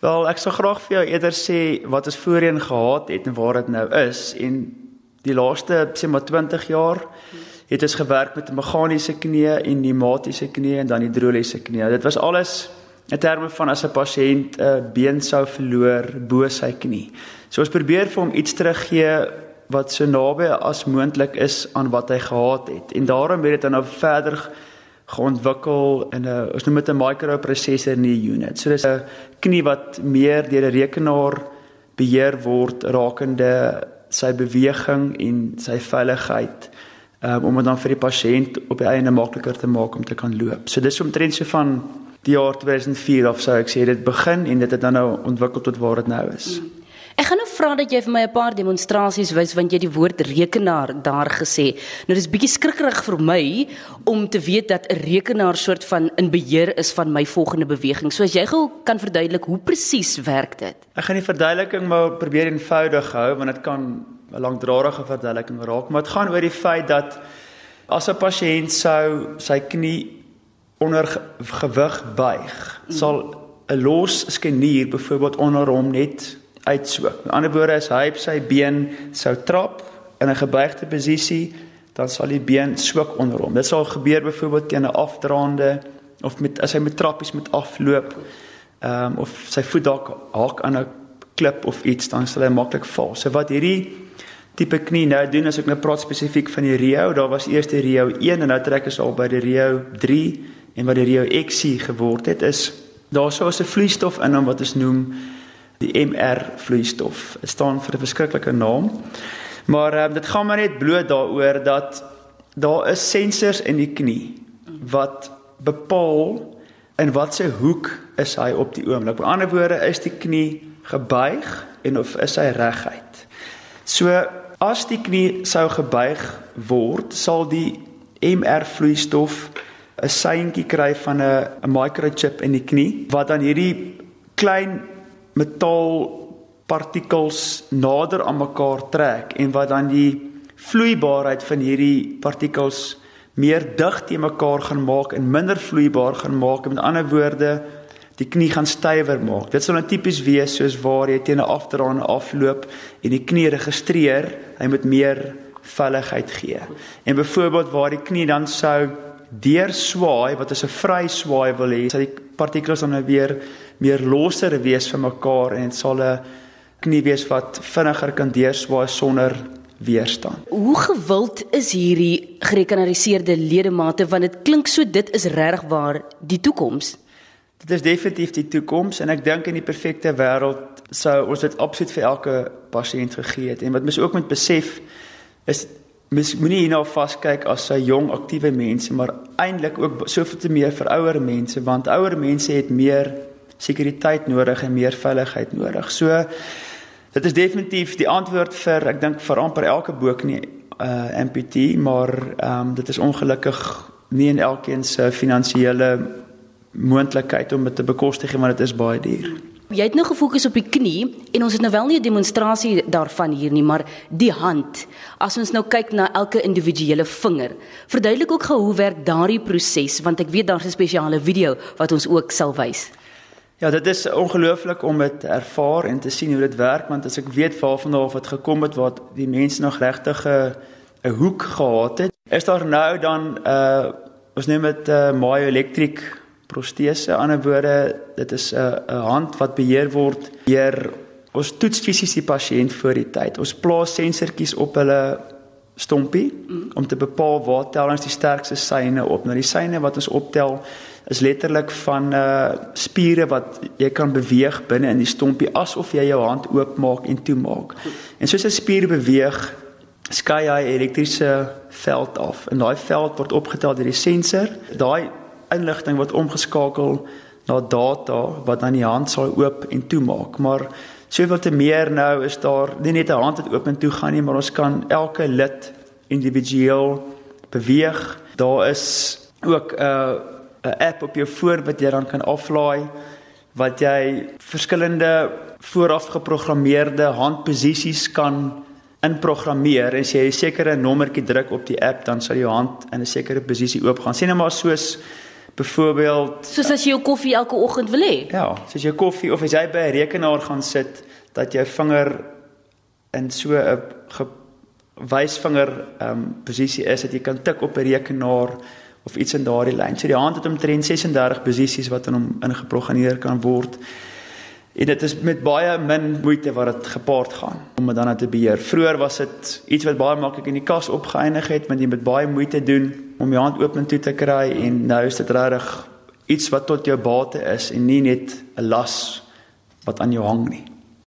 Wel, ek sou graag vir jou eerder sê wat ons voorheen gehad het en waar dit nou is en die laaste sê maar 20 jaar het ons gewerk met 'n meganiese knie en pneumatiese knie en dan hidroliese knie. Dit was alles in terme van as 'n pasiënt 'n been sou verloor bo sy knie. So ons probeer vir hom iets teruggee wat so naby as moontlik is aan wat hy gehad het. En daarom het dit dan nou verder geontwikkel in 'n ons noem dit 'n microprocessor in die unit. So dis 'n knie wat meer deur 'n rekenaar beheer word rakende sy beweging en sy veiligheid um, om dit dan vir die pasiënt op die einde makliker te maak om te kan loop. So dis omtrent so van die jaar 2004 of sou ek sê dit begin en dit het dan nou ontwikkel tot waar dit nou is. Hmm. Ek gaan nou vra dat jy vir my 'n paar demonstrasies wys want jy die woord rekenaar daar gesê. Nou dis bietjie skrikkerig vir my om te weet dat 'n rekenaar soort van in beheer is van my volgende beweging. So as jy gou kan verduidelik hoe presies werk dit? Ek gaan die verduideliking maar probeer eenvoudig hou want dit kan 'n langdradige verduideliking raak, maar dit gaan oor die feit dat as 'n pasiënt sou sy knie onder gewig buig, mm. sal 'n los skenier byvoorbeeld onder hom net uitswik. Met ander woorde, as hy op sy been sou trap in 'n gebuigde posisie, dan sal die been swik onder hom. Dit sal gebeur byvoorbeeld teen 'n afdraande of met as hy met trappies moet afloop, ehm um, of sy voet dalk haak aan 'n klip of iets, dan sal hy maklik val. So wat hierdie tipe knie nou doen as ek nou praat spesifiek van die Rio, daar was eers die Rio 1 en nou trek ons al by die Rio 3 en wat die Rio XC geword het is daar sou 'n vloeistof in hom wat ons noem die MR vloeistof. Dit staan vir 'n verskriklike naam. Maar um, dit gaan maar net bloot daaroor dat daar is sensors in die knie wat bepaal in watter hoek is hy op die oomblik. Met ander woorde is die knie gebuig en of is hy reguit. So As die knie sou gebuig word, sal die MR vloeistof 'n seintjie kry van 'n microchip in die knie wat dan hierdie klein metaalpartikels nader aan mekaar trek en wat dan die vloeibaarheid van hierdie partikels meer dig te mekaar gaan maak en minder vloeibaar gaan maak. Met ander woorde, die knie gaan stywer maak. Dit sal 'n tipies wees soos waar jy teen 'n afdraande afloop en die knie registreer, hy moet meer veiligheid gee. En byvoorbeeld waar die knie dan sou deur swaai wat is 'n vry swaai wil hê, sal die partikels dan nou weer meer losser wees van mekaar en dit sal 'n knie wees wat vinniger kan deurswaai sonder weerstand. Hoe gewild is hierdie gerekenariseerde ledemate want dit klink so dit is regtig waar die toekoms. Dit is definitief die toekoms en ek dink in die perfekte wêreld sou ons dit absoluut vir elke pasiënt gegee het. En wat mens ook moet besef is mens moenie hierna vaskyk as sy jong aktiewe mense, maar eintlik ook soveel te meer vir ouer mense want ouer mense het meer sekuriteit nodig en meer veiligheid nodig. So dit is definitief die antwoord vir ek dink vir amper elke boek nie uh amputee, maar ehm um, dit is ongelukkig nie in elkeen se finansiële moontlikheid om dit te bekostig want dit is baie duur. Jy het nou gefokus op die knie en ons het nou wel nie 'n demonstrasie daarvan hier nie, maar die hand. As ons nou kyk na elke individuele vinger, verduidelik ook gou hoe werk daardie proses want ek weet daar's 'n spesiale video wat ons ook sal wys. Ja, dit is ongelooflik om dit ervaar en te sien hoe dit werk want as ek weet waarvan daar wat gekom het wat die mense nog regtig 'n hoek gehad het, is daar nou dan 'n uh, ons noem dit 'n uh, myoelectric protese. Aan die ander woorde, dit is 'n 'n hand wat beheer word deur ons toets fisies die pasiënt voor die tyd. Ons plaas sensortjies op hulle stompie mm. om te bepaal waar tel ons die sterkste syne op. Nou die syne wat ons optel is letterlik van uh spiere wat jy kan beweeg binne in die stompie asof jy jou hand oopmaak en toemaak. En soos 'n spier beweeg, skei hy elektriese veld af. En daai veld word opgetel deur die sensor. Daai inligting wat omgeskakel na data wat dan die hand sal oop en toemaak. Maar soveel te meer nou is daar nie net 'n hand wat oop en toe gaan nie, maar ons kan elke lid individueel beweeg. Daar is ook 'n uh, 'n app op jou foon wat jy dan kan aflaai wat jy verskillende vooraf geprogrammeerde handposisies kan inprogrammeer en as jy 'n sekere nommertjie druk op die app dan sal jou hand in 'n sekere posisie oopgaan. Sien nou maar soos Byvoorbeeld Soos as jy jou koffie elke oggend wil hê. ja, soos jou koffie of as jy by 'n rekenaar gaan sit dat jou vinger in so 'n ge- wysvinger ehm um, posisie is dat jy kan tik op 'n rekenaar of iets in daardie lyn. So die hand het omtrent 36 posisies wat in hom ingeprogrammeer kan word. En dit is met baie min moeite wat dit gepaard gaan om dit dan nou te beheer. Vroeger was dit iets wat baie maklik in die kas opgeëindig het, want jy moet baie moeite doen om jou hand oop en toe te kry en nou is dit regtig iets wat tot jou bate is en nie net 'n las wat aan jou hang nie.